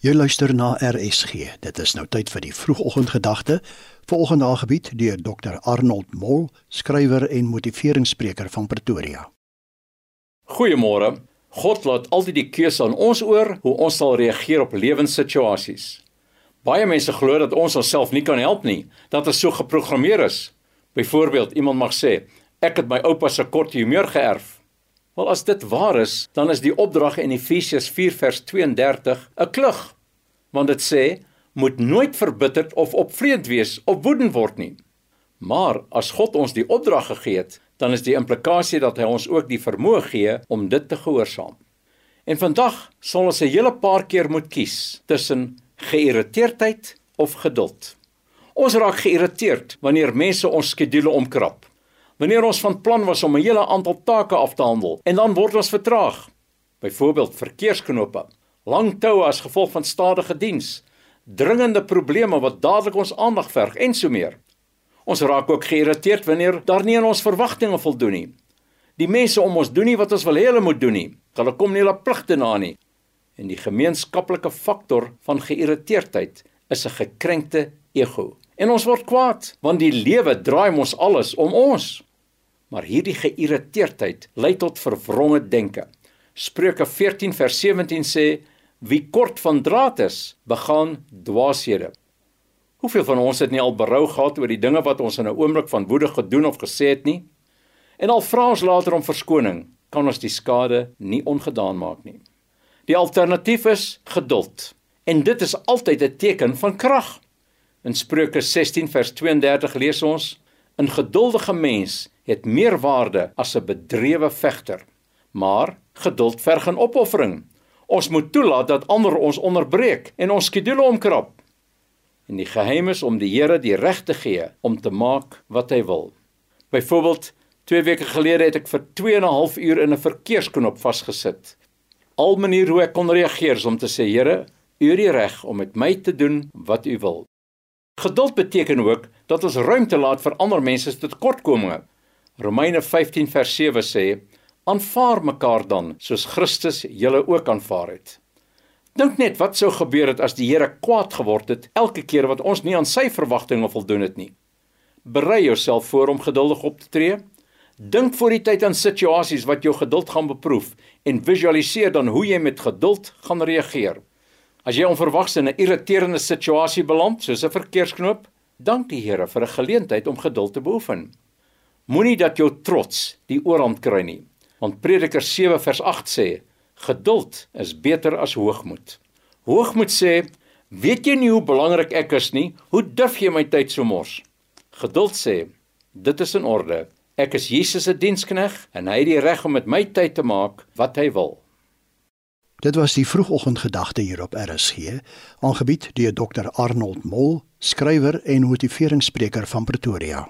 Jy luister na RSG. Dit is nou tyd vir die vroegoggendgedagte. Volgende aangebied deur Dr Arnold Mol, skrywer en motiveringsspreker van Pretoria. Goeiemôre. God laat altyd die keuse aan ons oor hoe ons sal reageer op lewenssituasies. Baie mense glo dat ons onsself nie kan help nie, dat ons so geprogrammeer is. Byvoorbeeld, iemand mag sê, ek het my oupa se kort humeur geërf. Wel as dit waar is, dan is die opdrag in Efesiërs 4 vers 32 'n klug. Want dit sê moet nooit verbitterd of opvreed wees of woedend word nie. Maar as God ons die opdrag gegee het, dan is die implikasie dat hy ons ook die vermoë gee om dit te gehoorsaam. En vandag sal ons 'n hele paar keer moet kies tussen geïrriteerdheid of geduld. Ons raak geïrriteerd wanneer mense ons skedules omkrap. Wanneer ons van plan was om 'n hele aantal take af te handel en dan word ons vertraag. Byvoorbeeld verkeersknope, lang toue as gevolg van stadige diens, dringende probleme wat dadelik ons aandag verg en so meer. Ons raak ook geïrriteerd wanneer daar nie aan ons verwagtinge voldoen nie. Die mense om ons doen nie wat ons wil hê hulle moet doen nie. Hulle kom nie hulle pligte na nie. En die gemeenskaplike faktor van geïrriteerdheid is 'n gekrenkte ego. En ons word kwaad want die lewe draai mos alles om ons. Maar hierdie geïrriteerdheid lei tot verwronge denke. Spreuke 14 vers 17 sê: Wie kort van draad is, begaan dwaashede. Hoeveel van ons het nie al berou gehad oor die dinge wat ons in 'n oomblik van woede gedoen of gesê het nie? En al vra ons later om verskoning, kan ons die skade nie ongedaan maak nie. Die alternatief is geduld. En dit is altyd 'n teken van krag. In Spreuke 16 vers 32 lees ons: 'n geduldige mens het meer waarde as 'n bedrewe vegter. Maar geduld verg 'n opoffering. Ons moet toelaat dat ander ons onderbreek en ons skedule omkrap. En die geheim is om die Here die reg te gee om te maak wat hy wil. Byvoorbeeld, 2 weke gelede het ek vir 2 en 'n half uur in 'n verkeersknop vasgesit. Al manier hoe ek kon reageer is om te sê, Here, u het die reg om met my te doen wat u wil. Geduld beteken ook dat ons ruimte laat vir ander mense se tekortkominge. Romeine 15 vers 7 sê: "Aanvaar mekaar dan soos Christus julle ook aanvaar het." Dink net wat sou gebeur het as die Here kwaad geword het elke keer wat ons nie aan sy verwagtinge voldoen het nie. Berei jouself voor om geduldig op te tree. Dink voor die tyd aan situasies wat jou geduld gaan beproef en visualiseer dan hoe jy met geduld gaan reageer. As jy onverwags in 'n irriterende situasie beland, soos 'n verkeersknoop, dank die Here vir 'n geleentheid om geduld te beoefen. Moenie dat jou trots die oorhand kry nie, want Prediker 7 vers 8 sê: Geduld is beter as hoogmoed. Hoogmoed sê: Weet jy nie hoe belangrik ek is nie? Hoe duf jy my tyd so mors? Geduld sê: Dit is in orde. Ek is Jesus se dienskneg en hy het die reg om met my tyd te maak wat hy wil. Dit was die vroegoggendgedagte hier op RSG, aangebied deur Dr Arnold Mol, skrywer en motiveringsspreker van Pretoria.